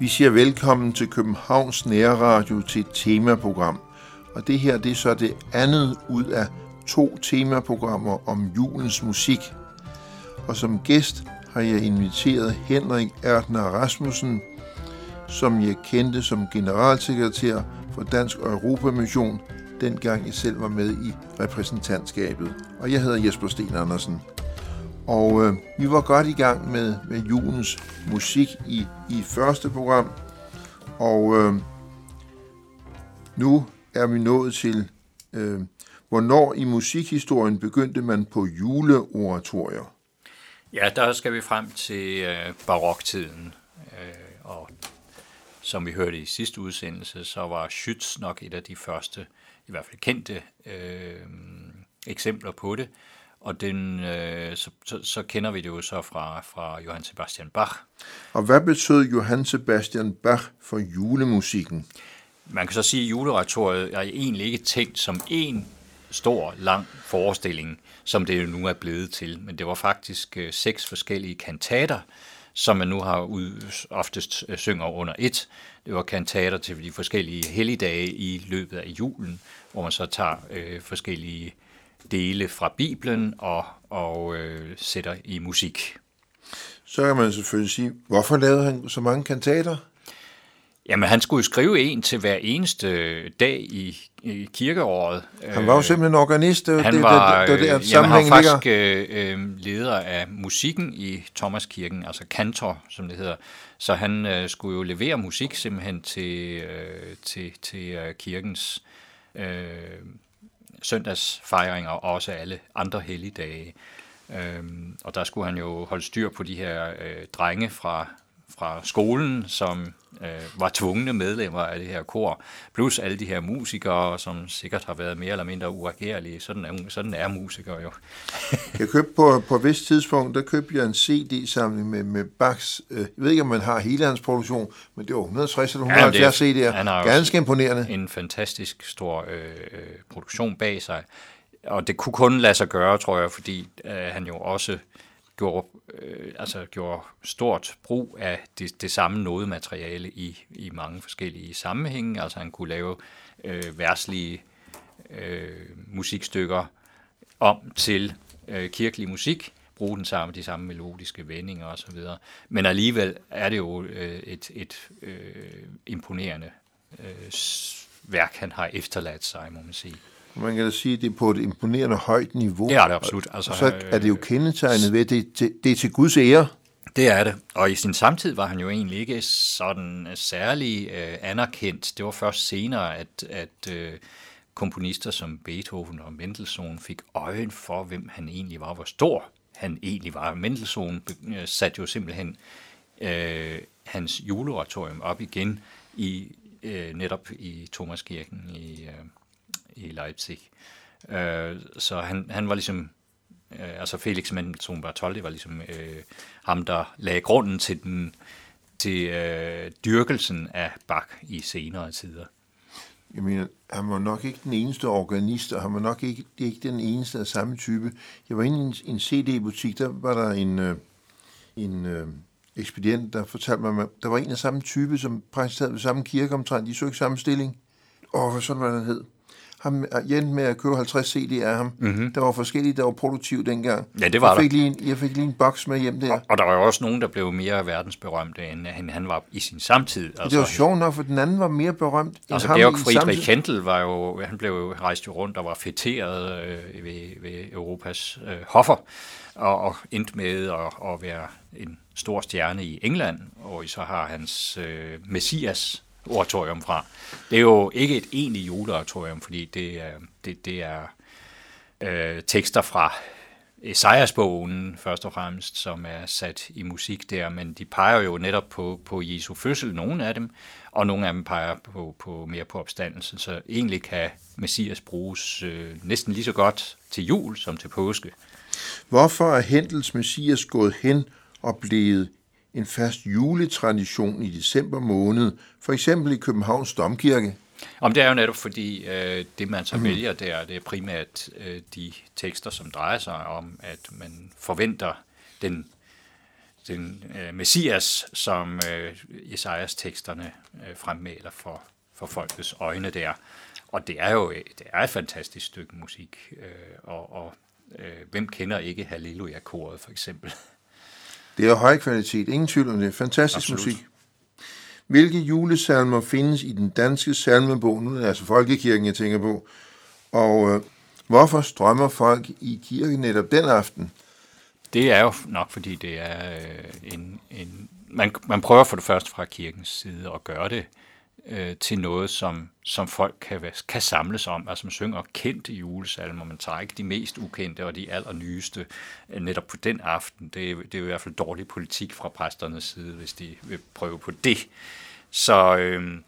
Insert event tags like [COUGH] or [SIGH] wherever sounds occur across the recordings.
Vi siger velkommen til Københavns Nærradio til et temaprogram. Og det her det er så det andet ud af to temaprogrammer om julens musik. Og som gæst har jeg inviteret Henrik Erdner Rasmussen, som jeg kendte som generalsekretær for Dansk Europamission, dengang jeg selv var med i repræsentantskabet. Og jeg hedder Jesper Sten Andersen. Og øh, vi var godt i gang med, med julens musik i, i første program. Og øh, nu er vi nået til, øh, hvornår i musikhistorien begyndte man på juleoratorier? Ja, der skal vi frem til øh, baroktiden. Øh, og som vi hørte i sidste udsendelse, så var Schütz nok et af de første, i hvert fald kendte øh, eksempler på det. Og den, øh, så, så, så kender vi det jo så fra, fra Johann Sebastian Bach. Og hvad betød Johann Sebastian Bach for julemusikken? Man kan så sige, at juleoratoriet er egentlig ikke tænkt som en stor, lang forestilling, som det nu er blevet til. Men det var faktisk øh, seks forskellige kantater, som man nu har ud, oftest øh, synger under et. Det var kantater til de forskellige helligdage i løbet af julen, hvor man så tager øh, forskellige dele fra Bibelen og, og øh, sætter i musik. Så kan man selvfølgelig sige, hvorfor lavede han så mange kantater? Jamen, han skulle jo skrive en til hver eneste dag i, i kirkeåret. Han var jo simpelthen organist. Det, han det, var, det, det, det, det, det jamen, han var faktisk ligger. øh, leder af musikken i Thomaskirken, altså kantor, som det hedder. Så han øh, skulle jo levere musik simpelthen til, øh, til, til øh, kirkens øh, søndagsfejringer og også alle andre helligdage. Øhm, og der skulle han jo holde styr på de her øh, drenge fra, fra skolen, som øh, var tvungne medlemmer af det her kor, plus alle de her musikere, som sikkert har været mere eller mindre uagerlige. Sådan er, sådan er musikere jo. jeg købte på, på et vist tidspunkt, der købte jeg en CD-samling med, med Bachs, øh, jeg ved ikke, om man har hele hans produktion, men det var 160 eller 170 ja, CD'er. Han har Ganske imponerende. En fantastisk stor øh, produktion bag sig. Og det kunne kun lade sig gøre, tror jeg, fordi øh, han jo også gjorde, øh, altså gjorde stort brug af det, det samme nodemateriale i, i mange forskellige sammenhænge. Altså han kunne lave øh, værslige øh, musikstykker om til øh, kirkelig musik, bruge den samme, de samme melodiske vendinger osv. Men alligevel er det jo øh, et, et øh, imponerende øh, værk, han har efterladt sig, må man sige. Man kan da sige, at det er på et imponerende højt niveau. Det er det absolut. Altså, så er det jo kendetegnet ved, at det, det, det er til Guds ære. Det er det. Og i sin samtid var han jo egentlig ikke sådan særlig øh, anerkendt. Det var først senere, at, at øh, komponister som Beethoven og Mendelssohn fik øjen for, hvem han egentlig var, hvor stor han egentlig var. Mendelssohn øh, satte jo simpelthen øh, hans juleoratorium op igen i øh, netop i Thomaskirken i, øh, i Leipzig. Øh, så han, han var ligesom, øh, altså Felix Mendelssohn Bartholdy var ligesom øh, ham, der lagde grunden til den til øh, dyrkelsen af Bach i senere tider. Jeg mener, han var nok ikke den eneste organist, og han var nok ikke, ikke den eneste af samme type. Jeg var inde i en, en CD-butik, der var der en, øh, en øh, ekspedient, der fortalte mig, at der var en af samme type, som præsenterede ved samme kirke omtrent. De så ikke samme stilling. Og sådan var han hed ham, jeg endte med at købe 50 CD'er af ham. Mm-hmm. Der var forskellige, der var produktive dengang. Ja, det var jeg fik der. Lige en, jeg fik lige en boks med hjem der. Og, og der var jo også nogen, der blev mere verdensberømte, end han, han var i sin samtid. Altså, det var sjovt nok, for den anden var mere berømt end altså, ham Georg Friedrich Händel var jo, han blev jo rejst jo rundt og var fætteret øh, ved, ved Europas øh, hoffer, og, og endte med at, at være en stor stjerne i England, og så har hans øh, Messias oratorium fra. Det er jo ikke et egentligt juleoratorium, fordi det er, det, det er øh, tekster fra Esajas-bogen først og fremmest, som er sat i musik der, men de peger jo netop på, på Jesu fødsel, nogle af dem, og nogle af dem peger på, på mere på opstandelsen, så egentlig kan Messias bruges øh, næsten lige så godt til jul som til påske. Hvorfor er Hendels Messias gået hen og blevet en fast juletradition i december måned, for eksempel i Københavns Domkirke? Om det er jo netop fordi, øh, det man så mm. vælger der, det er primært øh, de tekster, som drejer sig om, at man forventer den, den øh, messias, som øh, Isaias teksterne øh, fremmaler for, for folkets øjne der. Og det er jo det er et fantastisk stykke musik, øh, og, og øh, hvem kender ikke Halleluja-koret for eksempel? Det er høj kvalitet, ingen tvivl om det. Fantastisk Absolut. musik. Hvilke julesalmer findes i den danske salmebog? Nu er det altså Folkekirken, jeg tænker på. Og øh, hvorfor strømmer folk i kirken netop den aften? Det er jo nok, fordi det er øh, en... en man, man prøver for det første fra kirkens side at gøre det øh, til noget, som, som folk kan, kan samles om. Altså man synger kendte julesalmer, man tager ikke de mest ukendte og de allernyeste øh, netop på den aften. Det er, det er i hvert fald dårlig politik fra præsternes side, hvis de vil prøve på det. Så, øh,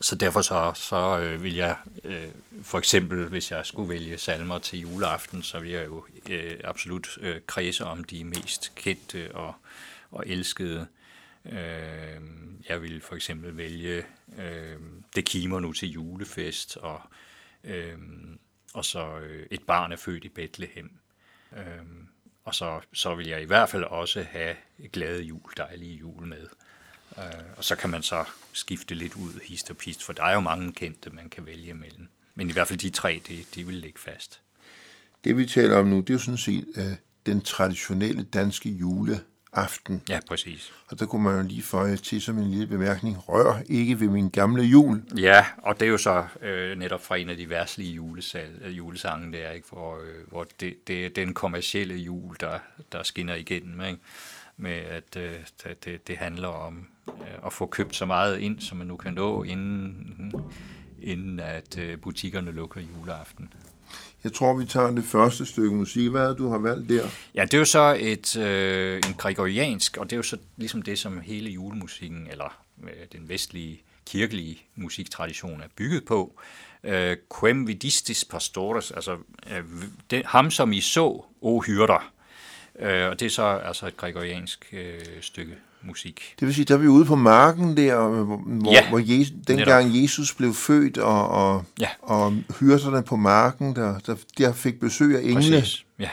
så derfor så, så øh, vil jeg øh, for eksempel, hvis jeg skulle vælge salmer til juleaften, så vil jeg jo øh, absolut øh, kredse om de mest kendte og, og elskede Øh, Øh, jeg vil for eksempel vælge øh, Det kimer nu til julefest, og, øh, og så øh, Et barn er født i Bethlehem. Øh, og så, så vil jeg i hvert fald også have Glade jul, dejlige jul med. Øh, og så kan man så skifte lidt ud hist og pist, for der er jo mange kendte, man kan vælge imellem. Men i hvert fald de tre, det, de vil ligge fast. Det vi taler om nu, det er jo sådan set øh, den traditionelle danske jule aften. Ja, præcis. Og der kunne man jo lige føje til som en lille bemærkning, rør ikke ved min gamle jul. Ja, og det er jo så øh, netop fra en af de værtslige julesal, øh, julesange der, ikke? Hvor, øh, hvor det, det er den kommercielle jul, der, der skinner igennem, ikke? med at øh, det, det handler om øh, at få købt så meget ind, som man nu kan nå, inden, inden at øh, butikkerne lukker juleaften. Jeg tror, vi tager det første stykke musik. Hvad er du har valgt der? Ja, det er jo så et, øh, en gregoriansk, og det er jo så ligesom det, som hele julemusikken, eller øh, den vestlige kirkelige musiktradition er bygget på. Øh, Quem vidistis pastores, altså øh, det, ham som I så, o hyrder. Øh, og det er så altså et gregoriansk øh, stykke musik. Det vil sige, der er vi ude på marken der, hvor, ja, hvor Jesus, dengang netop. Jesus blev født, og, og, ja. og hyrderne på marken, der, der, der fik besøg af engle. Præcis, ja.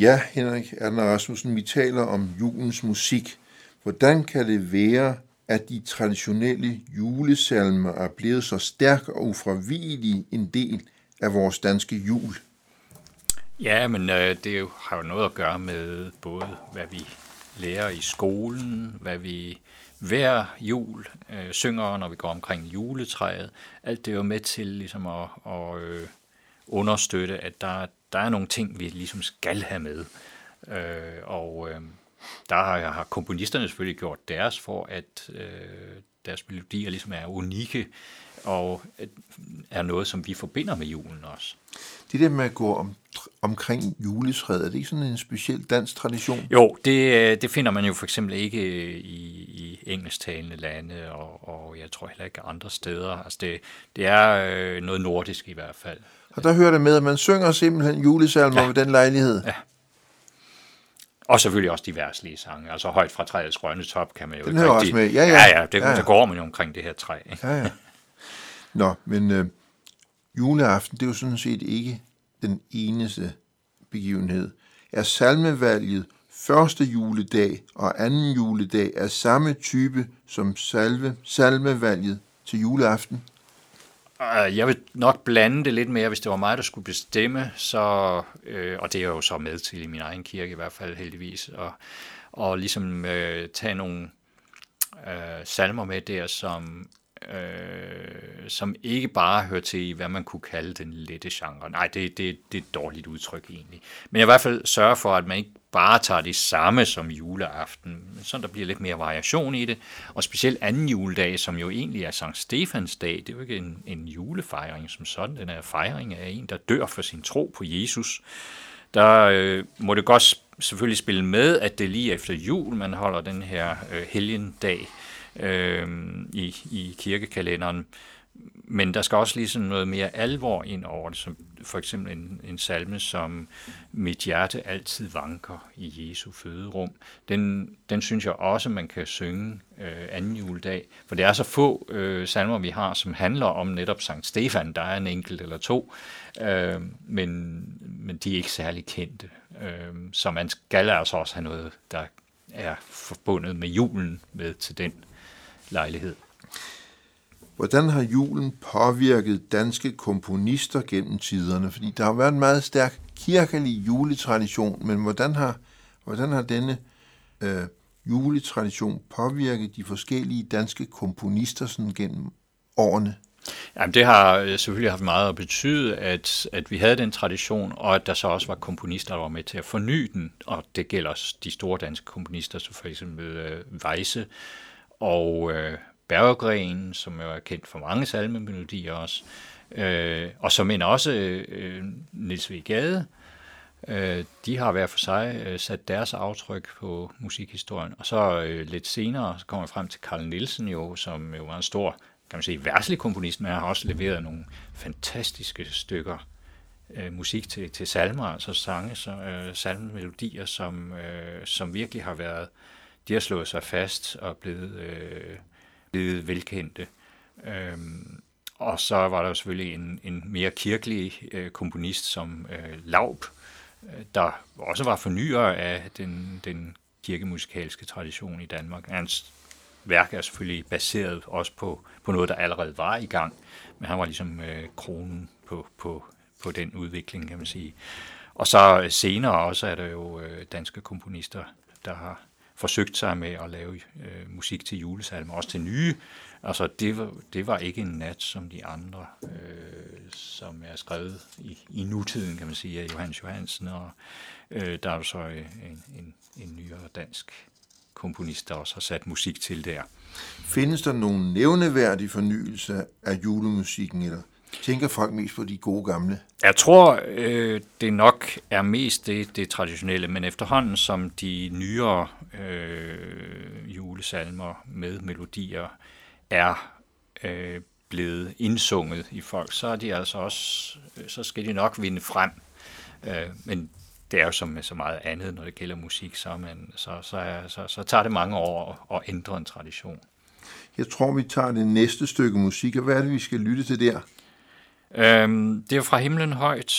Ja, Henrik Erna Rasmussen, vi taler om julens musik. Hvordan kan det være, at de traditionelle julesalmer er blevet så stærk og ufravigelig en del af vores danske jul? Ja, men øh, det jo, har jo noget at gøre med både, hvad vi lærer i skolen, hvad vi hver jul øh, synger, når vi går omkring juletræet. Alt det er jo med til ligesom at, at øh, understøtte, at der, der er nogle ting, vi ligesom skal have med. Øh, og øh, der har, har komponisterne selvfølgelig gjort deres for, at øh, deres melodier ligesom er unikke og øh, er noget, som vi forbinder med julen også. Det der med at gå om, omkring juletræet, er det ikke sådan en speciel dansk tradition? Jo, det, øh, det finder man jo for eksempel ikke i, i engelsktalende lande, og, og jeg tror heller ikke andre steder. Altså det, det er øh, noget nordisk i hvert fald. Og der hører det med, at man synger simpelthen julesalmer ja. ved den lejlighed? Ja. Og selvfølgelig også de værtslige sange. Altså højt fra træets grønne top kan man jo Den hører rigtig... også med. Ja, ja. Ja, ja, det, ja, ja. der går man jo omkring det her træ. Ikke? Ja, ja. Nå, men øh, juleaften, det er jo sådan set ikke den eneste begivenhed. Er salmevalget første juledag og anden juledag er samme type som salve, salmevalget til juleaften? Øh, jeg vil nok blande det lidt mere, hvis det var mig, der skulle bestemme, så, øh, og det er jeg jo så med til i min egen kirke i hvert fald heldigvis, og, og ligesom øh, tage nogle øh, salmer med der, som, øh, som ikke bare hører til i, hvad man kunne kalde den lette genre. Nej, det, det, det er et dårligt udtryk egentlig. Men jeg i hvert fald sørge for, at man ikke bare tager det samme som juleaften, men sådan der bliver lidt mere variation i det. Og specielt anden juledag, som jo egentlig er Sankt Stefans dag, det er jo ikke en, en julefejring som sådan, den er fejring af en, der dør for sin tro på Jesus. Der øh, må det godt selvfølgelig spille med, at det lige efter jul, man holder den her øh, helgendag øh, i, i kirkekalenderen. Men der skal også lige sådan noget mere alvor ind over det, som for eksempel en, en salme som Mit hjerte altid vanker i Jesu føderum. Den, den synes jeg også, man kan synge øh, anden juledag. For det er så få øh, salmer, vi har, som handler om netop Sankt Stefan. Der er en enkelt eller to, øh, men, men de er ikke særlig kendte. Øh, så man skal altså også have noget, der er forbundet med julen med til den lejlighed. Hvordan har julen påvirket danske komponister gennem tiderne? Fordi der har været en meget stærk kirkelig juletradition, men hvordan har, hvordan har denne øh, juletradition påvirket de forskellige danske komponister sådan gennem årene? Jamen, det har øh, selvfølgelig haft meget at betyde, at, at vi havde den tradition, og at der så også var komponister, der var med til at forny den, og det gælder også de store danske komponister, som for eksempel øh, Weisse og øh, Berggren, som jo er kendt for mange salmemelodier også, øh, og som end også øh, Niels V. Gade, øh, de har hver for sig øh, sat deres aftryk på musikhistorien. Og så øh, lidt senere så kommer jeg frem til Carl Nielsen jo, som jo var en stor kan man sige, værtslig komponist, men han har også leveret nogle fantastiske stykker øh, musik til, til salmer, altså sange, så, øh, salmemelodier, som, øh, som virkelig har været, de har slået sig fast og blevet, øh, blevet velkendte. Øhm, og så var der jo selvfølgelig en, en mere kirkelig øh, komponist som øh, Laub, øh, der også var fornyer af den, den kirkemusikalske tradition i Danmark. Hans værk er selvfølgelig baseret også på, på noget, der allerede var i gang, men han var ligesom øh, kronen på, på, på den udvikling, kan man sige. Og så øh, senere også er der jo øh, danske komponister, der har forsøgt sig med at lave øh, musik til julesalmer, også til nye. Altså, det var, det var ikke en nat som de andre, øh, som er skrevet i, i nutiden, kan man sige, af Johannes Johansen, og øh, der er jo så øh, en, en, en nyere dansk komponist, der også har sat musik til der. Findes der nogen nævneværdig fornyelse af julemusikken, eller tænker folk mest på de gode gamle? Jeg tror, øh, det nok er mest det, det traditionelle, men efterhånden som de nyere øh, julesalmer med melodier er øh, blevet indsunget i folk, så er de altså også, så skal de nok vinde frem. Øh, men det er jo som med så meget andet, når det gælder musik, så, man, så, så, så, så tager det mange år at, at ændre en tradition. Jeg tror, vi tager det næste stykke musik, og hvad er det, vi skal lytte til der? Øhm, det er fra Himlen Højt,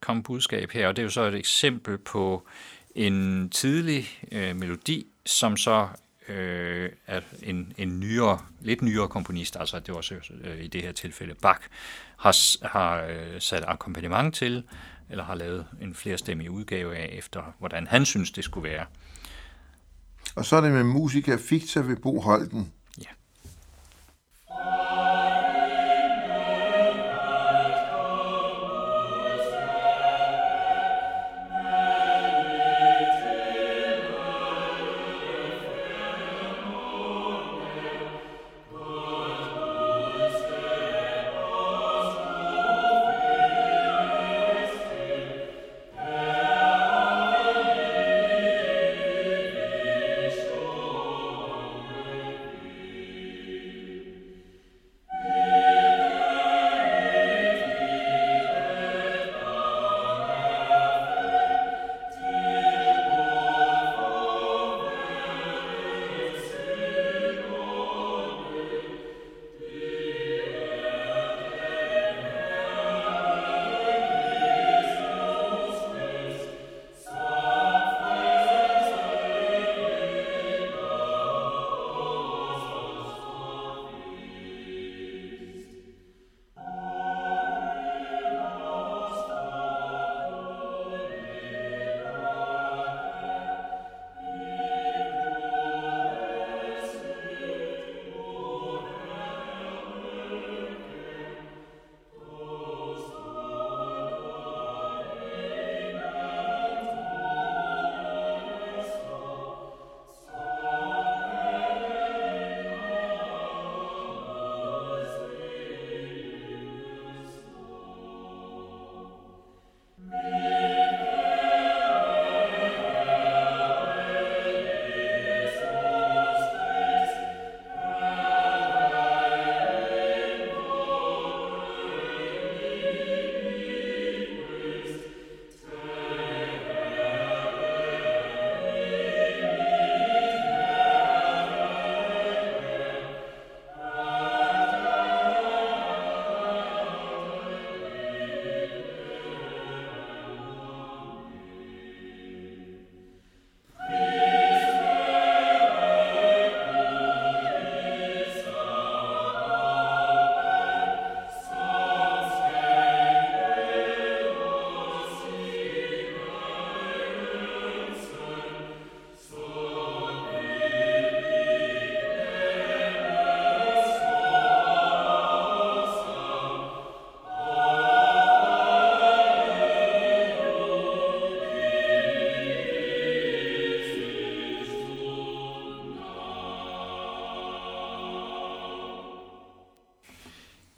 kom budskab her, og det er jo så et eksempel på en tidlig øh, melodi, som så øh, er en, en nyere, lidt nyere komponist, altså det var så øh, i det her tilfælde Bach, har, har øh, sat akkompagnement til, eller har lavet en flerstemmig udgave af, efter hvordan han synes, det skulle være. Og så er det med Musica Ficta ved Bo Holten.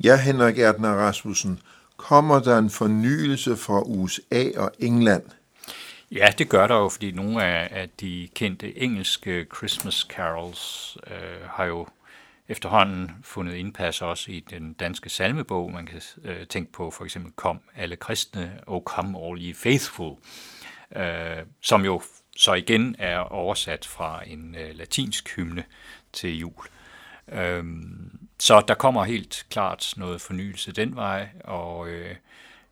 Ja, Henrik Erdner Rasmussen, kommer der en fornyelse fra USA og England? Ja, det gør der jo, fordi nogle af, af de kendte engelske Christmas carols øh, har jo efterhånden fundet indpas også i den danske salmebog. Man kan øh, tænke på for eksempel Kom alle kristne og Kom all ye faithful, øh, som jo så igen er oversat fra en øh, latinsk hymne til jul. Øhm, så der kommer helt klart noget fornyelse den vej, og øh,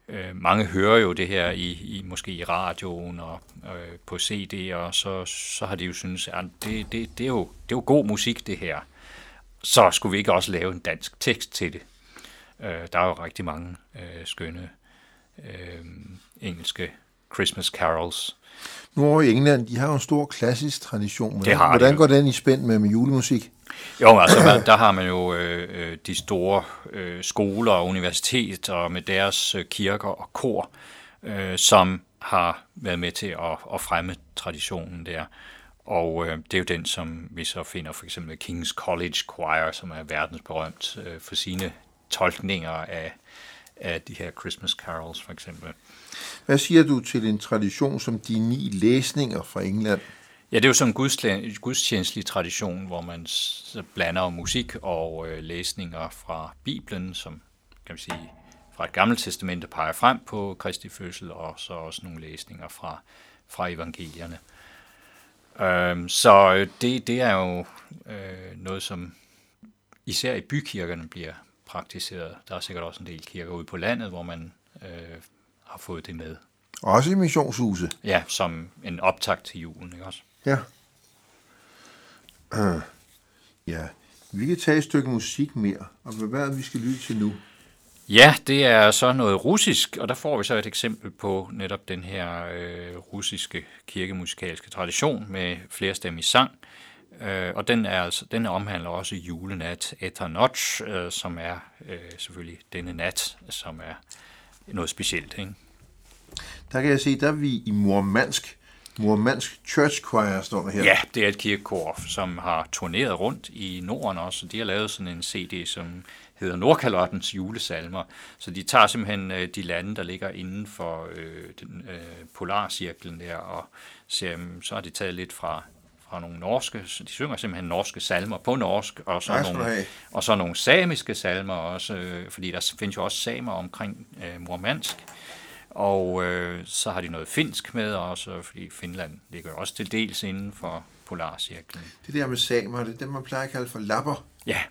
øh, mange hører jo det her i, i måske i radioen og øh, på CD, og så, så har de jo synes, at det, det, det, er jo, det er jo god musik det her. Så skulle vi ikke også lave en dansk tekst til det. Øh, der er jo rigtig mange øh, skønne øh, engelske Christmas carols. Nu over i England, de har jo en stor klassisk tradition. Hvordan, det har hvordan de går den i spænd med, med julemusik? Jo, altså man, der har man jo øh, øh, de store øh, skoler og universiteter med deres øh, kirker og kor, øh, som har været med til at, at fremme traditionen der. Og øh, det er jo den, som vi så finder for eksempel King's College Choir, som er verdensberømt øh, for sine tolkninger af, af de her Christmas carols for eksempel. Hvad siger du til en tradition som de ni læsninger fra England? Ja, det er jo sådan en gudstjenestelig tradition, hvor man blander musik og øh, læsninger fra Bibelen, som kan man sige, fra et gammelt testamente peger frem på Kristi fødsel, og så også nogle læsninger fra, fra evangelierne. Øhm, så øh, det, det er jo øh, noget, som især i bykirkerne bliver praktiseret. Der er sikkert også en del kirker ude på landet, hvor man øh, har fået det med. Også i missionshuset? Ja, som en optakt til julen, ikke også? Ja. Uh, ja, vi kan tage et stykke musik mere, og hvad er det, vi skal lytte til nu? Ja, det er så noget russisk, og der får vi så et eksempel på netop den her øh, russiske kirkemusikalske tradition med flerstemmig sang. Øh, og den, er altså, den omhandler også julenat Eta Notch, øh, som er øh, selvfølgelig denne nat, som er noget specielt. Ikke? Der kan jeg se, der er vi i Murmansk. Murmansk Church Choir står der her. Ja, det er et kirkekor, som har turneret rundt i Norden også. De har lavet sådan en CD, som hedder Nordkalottens julesalmer. Så de tager simpelthen øh, de lande, der ligger inden for øh, den, øh, polarcirklen der, og ser, så har de taget lidt fra fra nogle norske, de synger simpelthen norske salmer på norsk, og så, nogle, og så nogle samiske salmer også, øh, fordi der findes jo også samer omkring øh, Murmansk. Og øh, så har de noget finsk med også, fordi Finland ligger også til dels inden for polarcirklen. Det der med samer, det er det, man plejer at kalde for lapper. Ja,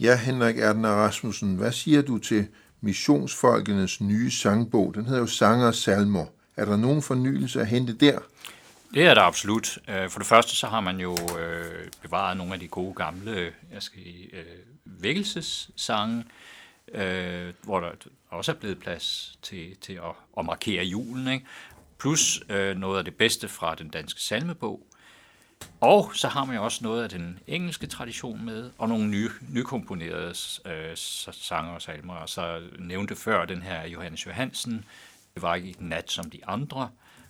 Ja, Henrik Erdner Rasmussen, hvad siger du til missionsfolkenes nye sangbog? Den hedder jo Sanger og Salmer. Er der nogen fornyelse at hente der? Det er der absolut. Øh, for det første så har man jo øh, bevaret nogle af de gode gamle jeg skal, øh, vækkelsessange, hvor der også er blevet plads til, til at, at markere julen. Ikke? Plus noget af det bedste fra den danske salmebog, og så har man jo også noget af den engelske tradition med, og nogle nye, nykomponerede øh, sanger og salmer. Og så nævnte før den her Johannes Johansen, det var ikke nat som de andre,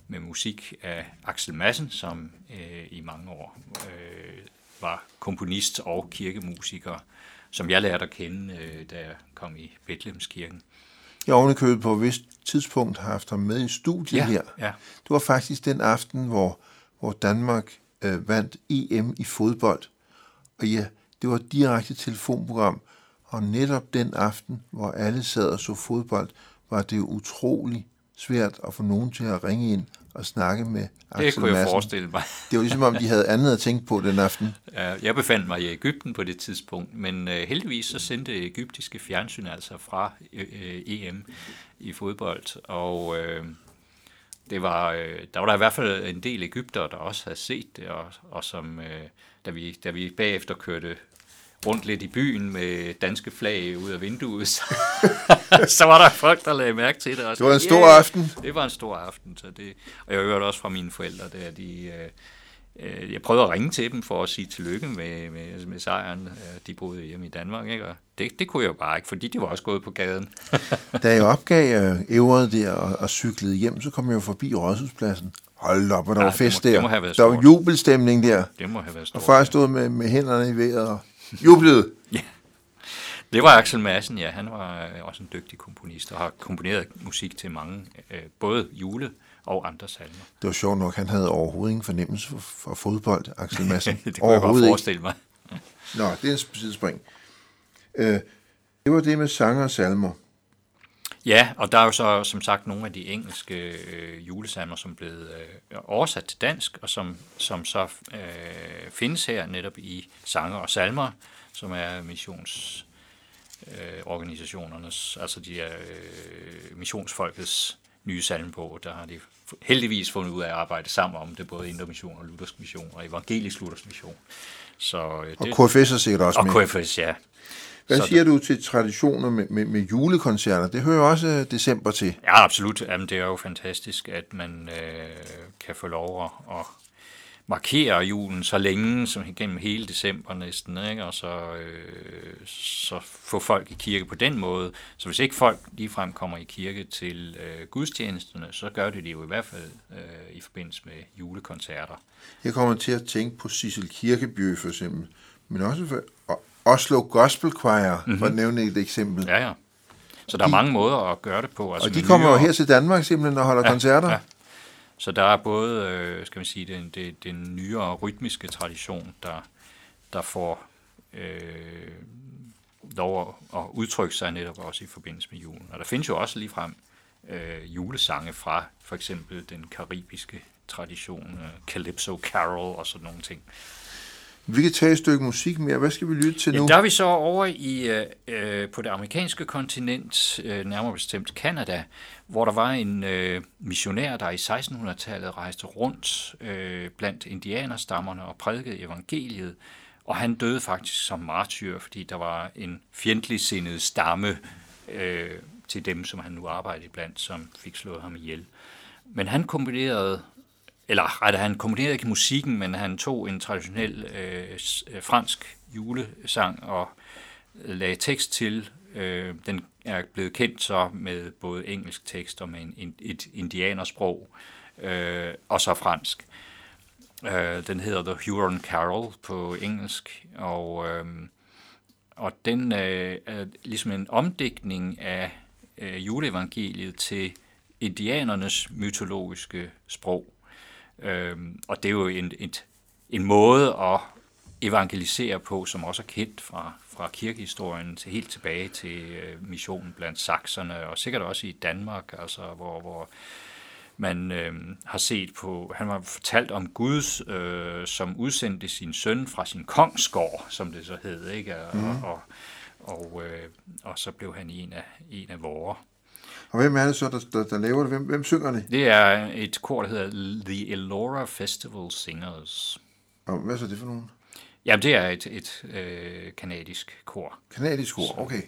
med musik af Axel Madsen, som øh, i mange år øh, var komponist og kirkemusiker, som jeg lærte at kende, øh, da jeg kom i Bethlehemskirken. Jeg har ovenikøbet på et vist tidspunkt haft ham med i studiet ja, her. Ja. Det var faktisk den aften, hvor, hvor Danmark øh, vandt EM i fodbold. Og ja, det var et direkte telefonprogram, og netop den aften, hvor alle sad og så fodbold, var det utrolig svært at få nogen til at ringe ind og snakke med Axel Det kunne jeg Madsen. forestille mig. Det var ligesom om, de havde andet at tænke på den aften. Jeg befandt mig i Ægypten på det tidspunkt, men øh, heldigvis så sendte ægyptiske fjernsyn altså fra øh, EM i fodbold, og, øh, det var, øh, der var der i hvert fald en del Ægypter, der også havde set det, og, og som, øh, da, vi, da vi bagefter kørte rundt lidt i byen med danske flag ud af vinduet, så, [LAUGHS] så var der folk, der lagde mærke til det. Og det var en stor yeah, aften. Det var en stor aften, så det, og jeg hørte også fra mine forældre, der de, øh, øh, jeg prøvede at ringe til dem for at sige tillykke med, med, med sejren. De boede hjemme i Danmark, ikke? og det, det kunne jeg jo bare ikke, fordi de var også gået på gaden. [LAUGHS] da jeg opgav øh, ævret der og, og cyklede hjem, så kom jeg jo forbi Rådhuspladsen. Hold op, hvor der ja, var fest må, der. Der var jubelstemning der. Det må have været stort. Og før jeg stod med, med hænderne i vejret og jublede. [LAUGHS] ja. Det var Axel Madsen, ja. Han var øh, også en dygtig komponist og har komponeret musik til mange, øh, både jule- og andre salmer. Det var sjovt nok, han havde overhovedet ingen fornemmelse for, for fodbold, Axel Madsen. [LAUGHS] det kunne jeg godt forestille mig. [LAUGHS] Nå, det er en sidespring. Øh, det var det med sanger og salmer. Ja, og der er jo så som sagt nogle af de engelske øh, julesalmer, som er blevet øh, oversat til dansk, og som, som så øh, findes her netop i sanger og salmer, som er missions øh, organisationernes, altså de er øh, missionsfolkets nye salmbog, der har de heldigvis fundet ud af at arbejde sammen om det, både Indre Mission og Luthersk Mission og Evangelisk Luthersk Mission. Så, øh, det, og KFS er sikkert også og med. Og KFS, ja. Hvad siger du til traditioner med, med, med julekoncerter? Det hører også øh, december til. Ja, absolut. Jamen, det er jo fantastisk, at man øh, kan få lov at, at markere julen så længe, som gennem hele december næsten, ikke? og så, øh, så få folk i kirke på den måde. Så hvis ikke folk ligefrem kommer i kirke til øh, gudstjenesterne, så gør det det jo i hvert fald øh, i forbindelse med julekoncerter. Jeg kommer til at tænke på Sissel Kirkeby for eksempel, men også for Oslo Gospel Choir, mm-hmm. for at nævne et eksempel. Ja, ja. Så der de, er mange måder at gøre det på. Altså og de kommer jo her til Danmark simpelthen og holder ja, koncerter. Ja. Så der er både, øh, skal man sige, den, den, den nyere rytmiske tradition, der, der får øh, lov at udtrykke sig netop også i forbindelse med julen. Og der findes jo også ligefrem øh, julesange fra for eksempel den karibiske tradition, øh, Calypso Carol og sådan nogle ting. Vi kan tage et stykke musik mere. Hvad skal vi lytte til nu? Ja, der er vi så over i, øh, øh på det amerikanske kontinent, øh, nærmere bestemt Canada, hvor der var en øh, missionær, der i 1600-tallet rejste rundt øh, blandt indianerstammerne og prædikede evangeliet. Og han døde faktisk som martyr, fordi der var en fjendtlig sindet stamme øh, til dem, som han nu arbejdede blandt, som fik slået ham ihjel. Men han kombinerede eller rettere, han komponerede ikke musikken, men han tog en traditionel øh, øh, fransk julesang og øh, lagde tekst til. Øh, den er blevet kendt så med både engelsk tekst og med en, et indianersprog, øh, og så fransk. Øh, den hedder The Huron Carol på engelsk, og, øh, og den øh, er ligesom en omdækning af øh, juleevangeliet til indianernes mytologiske sprog. Øhm, og det er jo en, et, en måde at evangelisere på, som også er kendt fra, fra kirkehistorien til helt tilbage til øh, missionen blandt sakserne, og sikkert også i Danmark, altså hvor, hvor man øh, har set på, han har fortalt om Guds, øh, som udsendte sin søn fra sin kongsgård, som det så hed, ikke? Og, mm. og, og, øh, og så blev han en af, en af vores. Og hvem er det så, der, der, der laver det? Hvem, hvem synger det? Det er et kor, der hedder The Elora Festival Singers. Og hvad er så det for nogen? Jamen, det er et, et øh, kanadisk kor. Kanadisk kor, okay.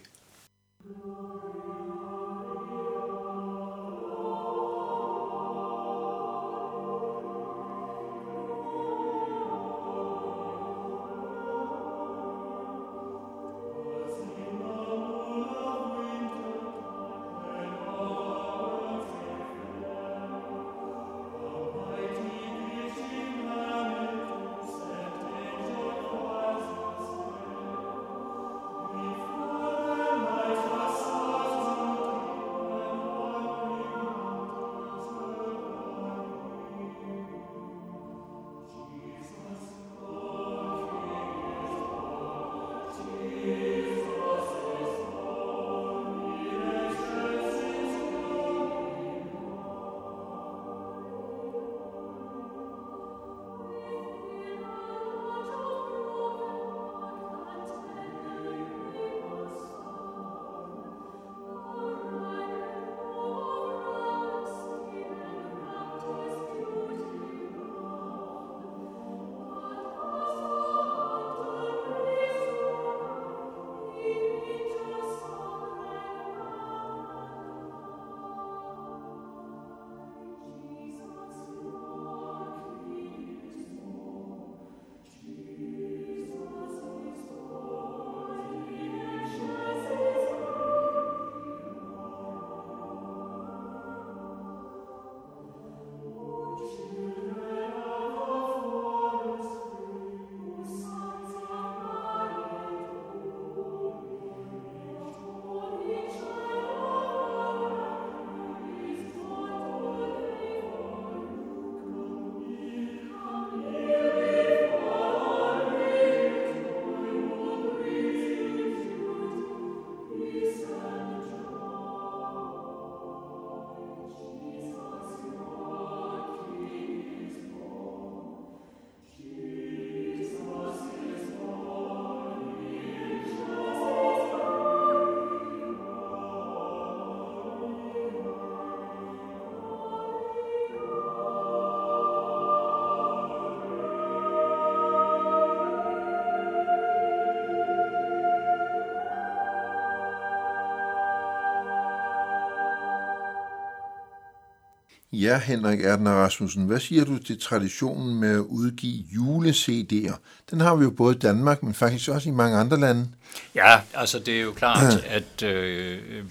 Ja, Henrik Erdner Rasmussen, hvad siger du til traditionen med at udgive jule-CD'er? Den har vi jo både i Danmark, men faktisk også i mange andre lande. Ja, altså det er jo klart, [CLEARS THROAT] at øh,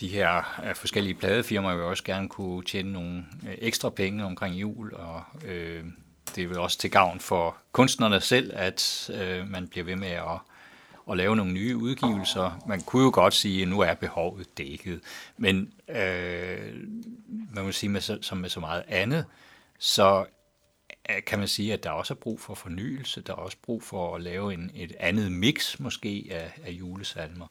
de her øh, forskellige pladefirmaer vil også gerne kunne tjene nogle øh, ekstra penge omkring jul, og øh, det er vel også til gavn for kunstnerne selv, at øh, man bliver ved med at, at lave nogle nye udgivelser. Man kunne jo godt sige, at nu er behovet dækket, men øh, man må sige, med, som med så meget andet, så øh, kan man sige, at der også er brug for fornyelse, der er også brug for at lave en, et andet mix måske af, af julesalmer.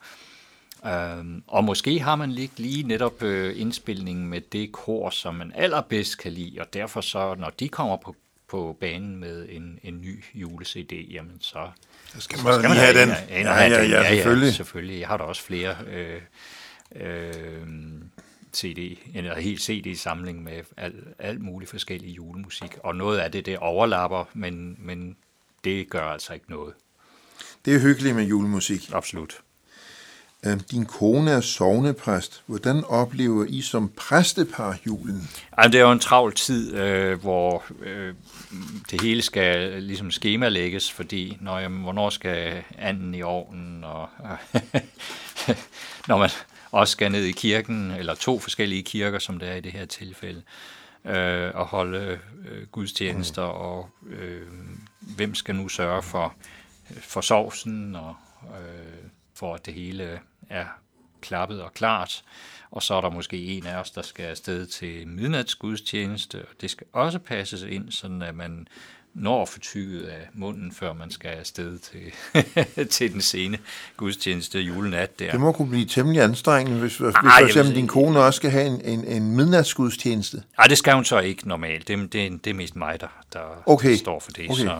Øhm, og måske har man lige, lige netop øh, indspilningen med det kor, som man allerbedst kan lide, og derfor så, når de kommer på, på banen med en, en ny jule-CD, jamen så, så skal man, skal man have, have den. Ja, ja, ja, ja, ja, selvfølgelig. Ja, selvfølgelig. Jeg har da også flere øh, øh, CD, en helt CD-samling med alt, alt muligt forskellig julemusik, og noget af det, det overlapper, men, men det gør altså ikke noget. Det er hyggeligt med julemusik. Absolut. Øhm, din kone er sovnepræst. Hvordan oplever I som præstepar julen? Ej, det er jo en travl tid, øh, hvor øh, det hele skal ligesom skemalægges, fordi når, jamen, hvornår skal anden i ovnen, og [LAUGHS] når man også skal ned i kirken, eller to forskellige kirker, som det er i det her tilfælde, øh, og holde øh, gudstjenester, mm. og øh, hvem skal nu sørge for, for sovsen, og øh, for at det hele er klappet og klart. Og så er der måske en af os, der skal afsted til midnatsgudstjeneste, og det skal også passes ind, sådan at man når fortykket af munden, før man skal afsted til, [LAUGHS] til den sene gudstjeneste julenat der. Det må kunne blive temmelig anstrengende, hvis, hvis Ej, for eksempel din kone også skal have en, en, en midnatsgudstjeneste. Nej, det skal hun så ikke normalt. Det, det, det er mest mig, der, der okay. står for det. Okay. Så,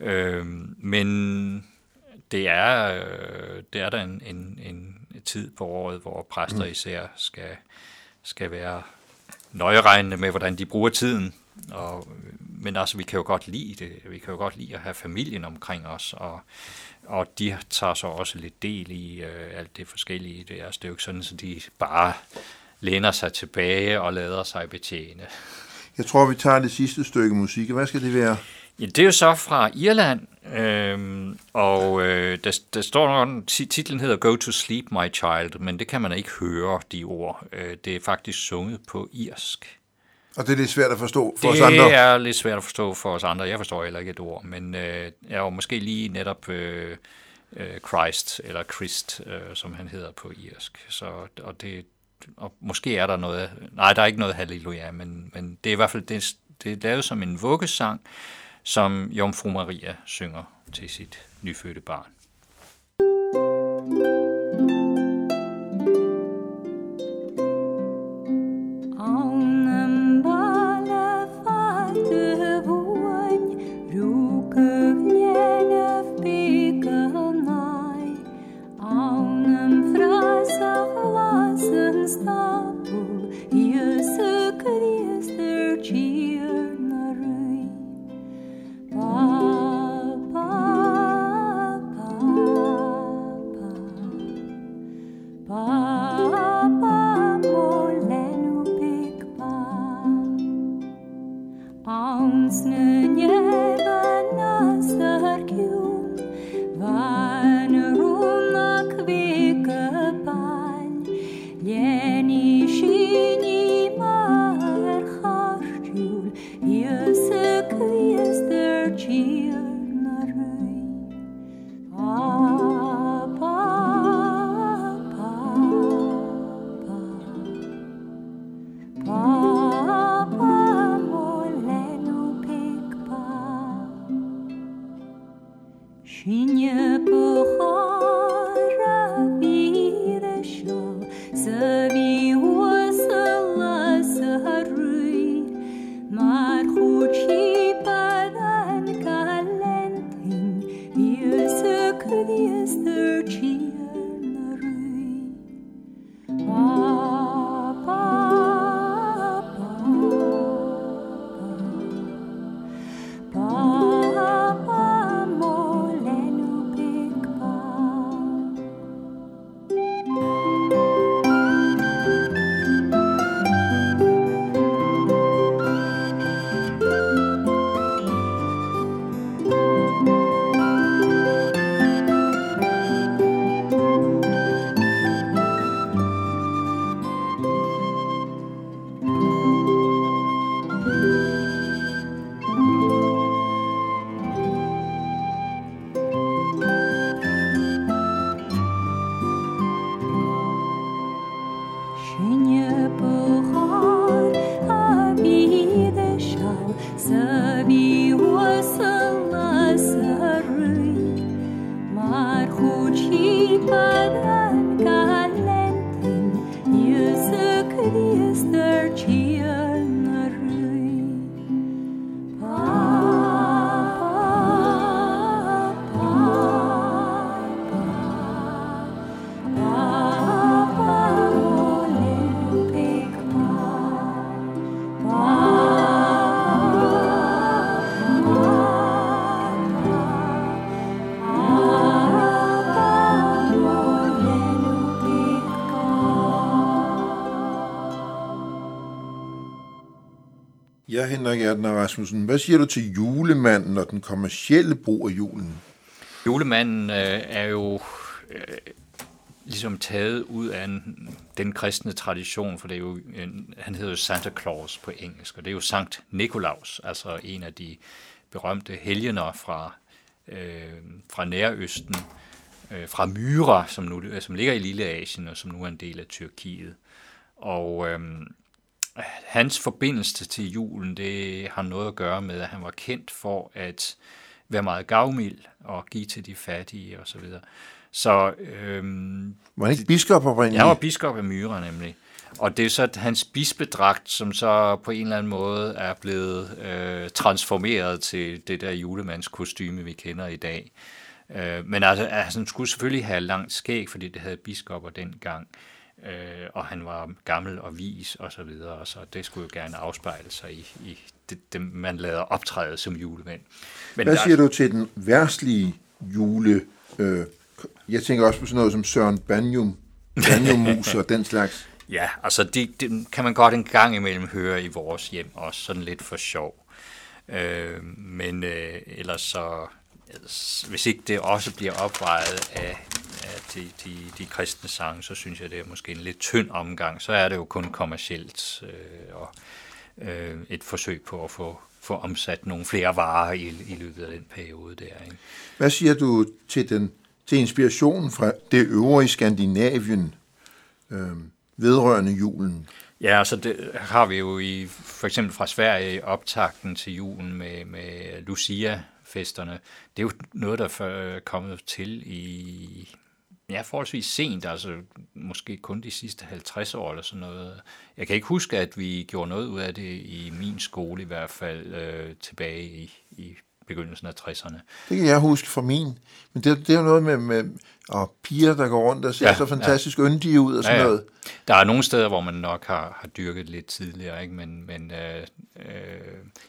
ja. øh, men det er, øh, det er der en, en, en tid på året, hvor præster mm. især skal, skal være nøjeregnende med, hvordan de bruger tiden. Og, men altså, vi kan jo godt lide det. Vi kan jo godt lide at have familien omkring os, og, og de tager så også lidt del i øh, alt det forskellige. Det er, altså, det er jo ikke sådan, at de bare læner sig tilbage og lader sig betjene. Jeg tror, vi tager det sidste stykke musik. Hvad skal det være? Ja, det er jo så fra Irland, øhm, og øh, der, der står noget, titlen hedder Go to Sleep My Child, men det kan man ikke høre, de ord. Øh, det er faktisk sunget på irsk. Og det er lidt svært at forstå for det os andre? Det er lidt svært at forstå for os andre. Jeg forstår heller ikke et ord, men øh, jeg er jo måske lige netop øh, øh, Christ, eller Christ, øh, som han hedder på irsk. Så, og det, og måske er der noget, nej, der er ikke noget halleluja, men, men det er i hvert fald, det, det er lavet som en vuggesang, som Jomfru Maria synger til sit nyfødte barn. mountains near. Ja, Henrik Erden Rasmussen, hvad siger du til julemanden og den kommercielle brug af julen? Julemanden øh, er jo øh, ligesom taget ud af en, den kristne tradition, for det er jo, en, han hedder jo Santa Claus på engelsk, og det er jo Sankt Nikolaus, altså en af de berømte helgener fra, øh, fra Nærøsten, øh, fra Myra, som, nu, som ligger i Lille Asien, og som nu er en del af Tyrkiet. Og øh, hans forbindelse til julen, det har noget at gøre med, at han var kendt for at være meget gavmild og give til de fattige osv. Så, videre. så øhm, var han ikke biskop oprindeligt? Jeg var biskop af Myra nemlig. Og det er så hans bispedragt, som så på en eller anden måde er blevet øh, transformeret til det der julemandskostyme, vi kender i dag. Øh, men altså, altså, han skulle selvfølgelig have langt skæg, fordi det havde biskopper dengang øh, og han var gammel og vis og så videre, så det skulle jo gerne afspejle sig i, i det, det, man lader optræde som julemand. Men Hvad siger der, du til den værstlige jule? Øh, jeg tænker også på sådan noget som Søren Banjum, Banjum-mus og den slags. [LAUGHS] Ja, altså det, det kan man godt en gang imellem høre i vores hjem, også sådan lidt for sjov. Øh, men øh, ellers så, hvis ikke det også bliver opvejet af de, de, de kristne sange, så synes jeg, det er måske en lidt tynd omgang. Så er det jo kun kommercielt øh, og øh, et forsøg på at få, få omsat nogle flere varer i, i løbet af den periode der. Ikke? Hvad siger du til, den, til inspirationen fra det øvrige Skandinavien øh, vedrørende julen? Ja, altså det har vi jo i for eksempel fra Sverige optakten til julen med, med festerne. Det er jo noget, der er øh, kommet til i ja, forholdsvis sent, altså måske kun de sidste 50 år eller sådan noget. Jeg kan ikke huske, at vi gjorde noget ud af det i min skole i hvert fald øh, tilbage i, i begyndelsen af 60'erne. Det kan jeg huske fra min. Men det, det er jo noget med, med og piger, der går rundt og ser ja, så fantastisk ja. yndige ud og sådan ja, ja. noget. Der er nogle steder, hvor man nok har, har dyrket lidt tidligere, ikke? men... men øh, øh,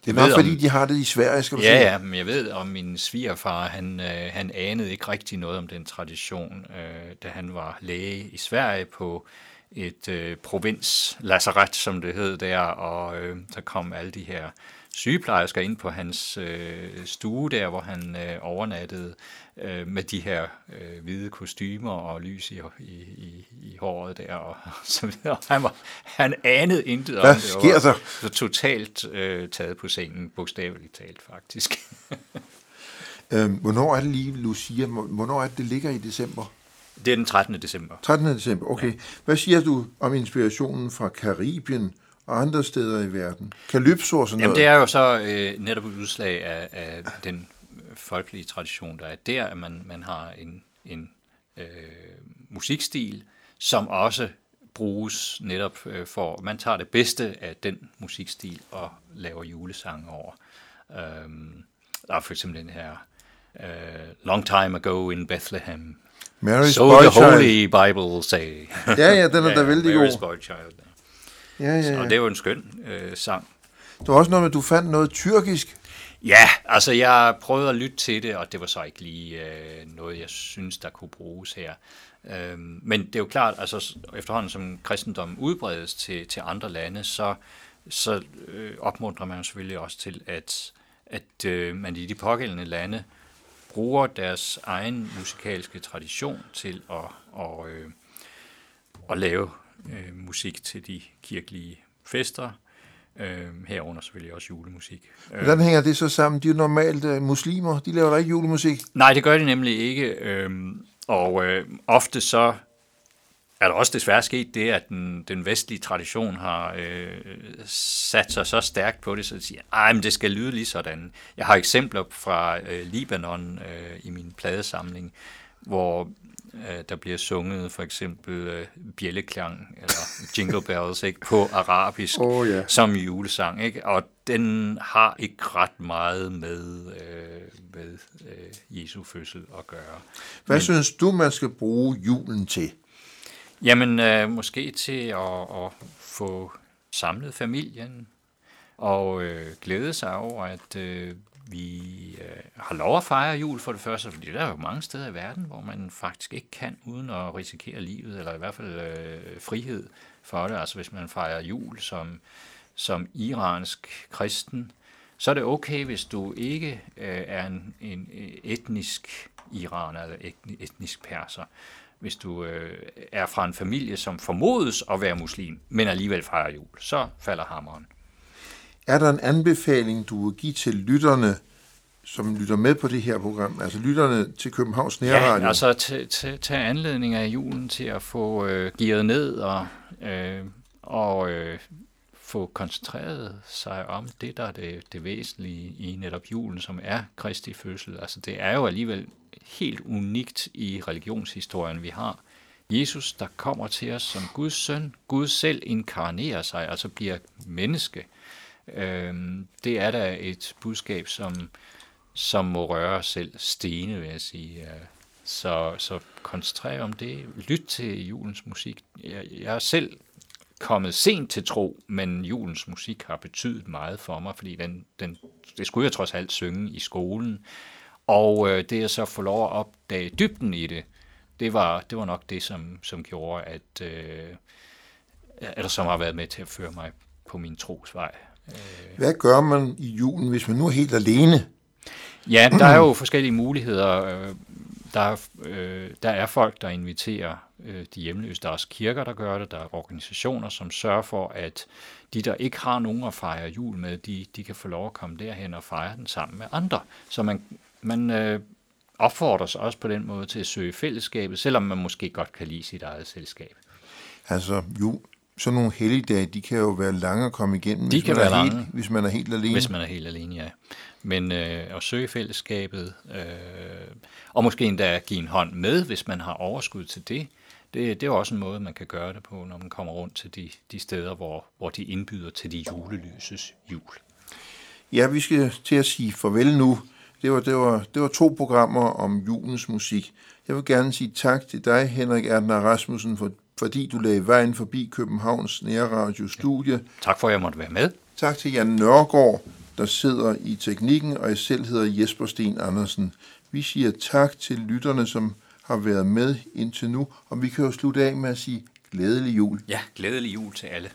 det er nok fordi, om, de har det i Sverige, skal du ja, sige. Ja, men jeg ved om min svigerfar, han, øh, han anede ikke rigtig noget om den tradition, øh, da han var læge i Sverige på et øh, provinslazaret, som det hed der, og øh, der kom alle de her sygeplejersker ind på hans øh, stue der, hvor han øh, overnattede øh, med de her øh, hvide kostymer og lys i, i, i, i håret der og [LAUGHS] så videre. Han, var, han anede intet om Hvad det. Hvad sker der? Så totalt øh, taget på sengen, bogstaveligt talt faktisk. [LAUGHS] øhm, hvornår er det lige, Lucia? Hvornår er det, det ligger i december? Det er den 13. december. 13. december, okay. Ja. Hvad siger du om inspirationen fra Karibien og andre steder i verden? Kalypso og sådan Jamen, noget? det er jo så øh, netop et udslag af, af den folkelige tradition, der er der, at man, man har en, en øh, musikstil, som også bruges netop øh, for, man tager det bedste af den musikstil og laver julesange over. Um, der er for eksempel den her uh, Long Time Ago in Bethlehem. Mary's so Boy the Holy Bible say. ja, ja, den er [LAUGHS] ja, da vældig god. Mary's Boy Child. Ja, ja, ja. Og det er jo en skøn øh, sang. Det var også noget med, at du fandt noget tyrkisk. Ja, altså jeg prøvede at lytte til det, og det var så ikke lige øh, noget, jeg synes, der kunne bruges her. Øhm, men det er jo klart, altså efterhånden som kristendommen udbredes til, til andre lande, så, så øh, opmuntrer man selvfølgelig også til, at, at øh, man i de pågældende lande bruger deres egen musikalske tradition til at, og, øh, at lave øh, musik til de kirkelige fester, øh, herunder selvfølgelig også julemusik. Hvordan hænger det så sammen? De er jo normalt øh, muslimer, de laver da ikke julemusik? Nej, det gør de nemlig ikke, øh, og øh, ofte så er der også desværre sket det, at den, den vestlige tradition har øh, sat sig så stærkt på det, så de siger, at det skal lyde lige sådan. Jeg har eksempler fra øh, Libanon øh, i min pladesamling, hvor øh, der bliver sunget for eksempel øh, bjælleklang eller jingle bells ikke, på arabisk oh, yeah. som julesang. Ikke? Og den har ikke ret meget med, øh, med øh, Jesu fødsel at gøre. Hvad Men, synes du, man skal bruge julen til? Jamen, øh, måske til at, at få samlet familien og øh, glæde sig over, at øh, vi øh, har lov at fejre jul for det første, fordi der er jo mange steder i verden, hvor man faktisk ikke kan uden at risikere livet, eller i hvert fald øh, frihed for det. Altså hvis man fejrer jul som som iransk kristen, så er det okay, hvis du ikke øh, er en, en øh, etnisk iraner eller etnisk perser. Hvis du øh, er fra en familie, som formodes at være muslim, men alligevel fejrer jul, så falder hammeren. Er der en anbefaling, du vil give til lytterne, som lytter med på det her program, altså lytterne til Københavns Nærradio? Ja, altså tage anledning af julen til at få øh, gearet ned og, øh, og øh, få koncentreret sig om det, der er det, det væsentlige i netop julen, som er Kristi fødsel. Altså det er jo alligevel helt unikt i religionshistorien, vi har. Jesus, der kommer til os som Guds søn, Gud selv inkarnerer sig, altså bliver menneske. Øh, det er da et budskab, som, som må røre selv stene, vil jeg sige. Så, så koncentrer om det. Lyt til julens musik. Jeg, jeg er selv kommet sent til tro, men julens musik har betydet meget for mig, fordi den, den, det skulle jeg trods alt synge i skolen. Og øh, det at så få lov at opdage dybden i det, det var, det var nok det, som, som gjorde, at, øh, eller som har været med til at føre mig på min trosvej. Øh. Hvad gør man i julen, hvis man nu er helt alene? Ja, der er jo forskellige muligheder. Øh, der er, øh, der er folk, der inviterer øh, de hjemløse. Der er også kirker, der gør det. Der er organisationer, som sørger for, at de, der ikke har nogen at fejre jul med, de, de kan få lov at komme derhen og fejre den sammen med andre. Så man, man øh, opfordres også på den måde til at søge fællesskabet, selvom man måske godt kan lide sit eget selskab. Altså, jo, sådan nogle helligdage, de kan jo være lange at komme igennem, de hvis, kan man være lange, helt, hvis man er helt alene. Hvis man er helt alene, ja. Men øh, at søge fællesskabet, øh, og måske endda give en hånd med, hvis man har overskud til det, det, det er også en måde, man kan gøre det på, når man kommer rundt til de, de steder, hvor, hvor de indbyder til de julelyses jul. Ja, vi skal til at sige farvel nu. Det var, det, var, det var to programmer om julens musik. Jeg vil gerne sige tak til dig, Henrik Erdner Rasmussen, for, fordi du lagde vejen forbi Københavns Nærradio-studie. Ja. Tak for, at jeg måtte være med. Tak til Jan Nørgaard, der sidder i teknikken, og jeg selv hedder Jesper Sten Andersen. Vi siger tak til lytterne, som har været med indtil nu, og vi kan jo slutte af med at sige glædelig jul. Ja, glædelig jul til alle.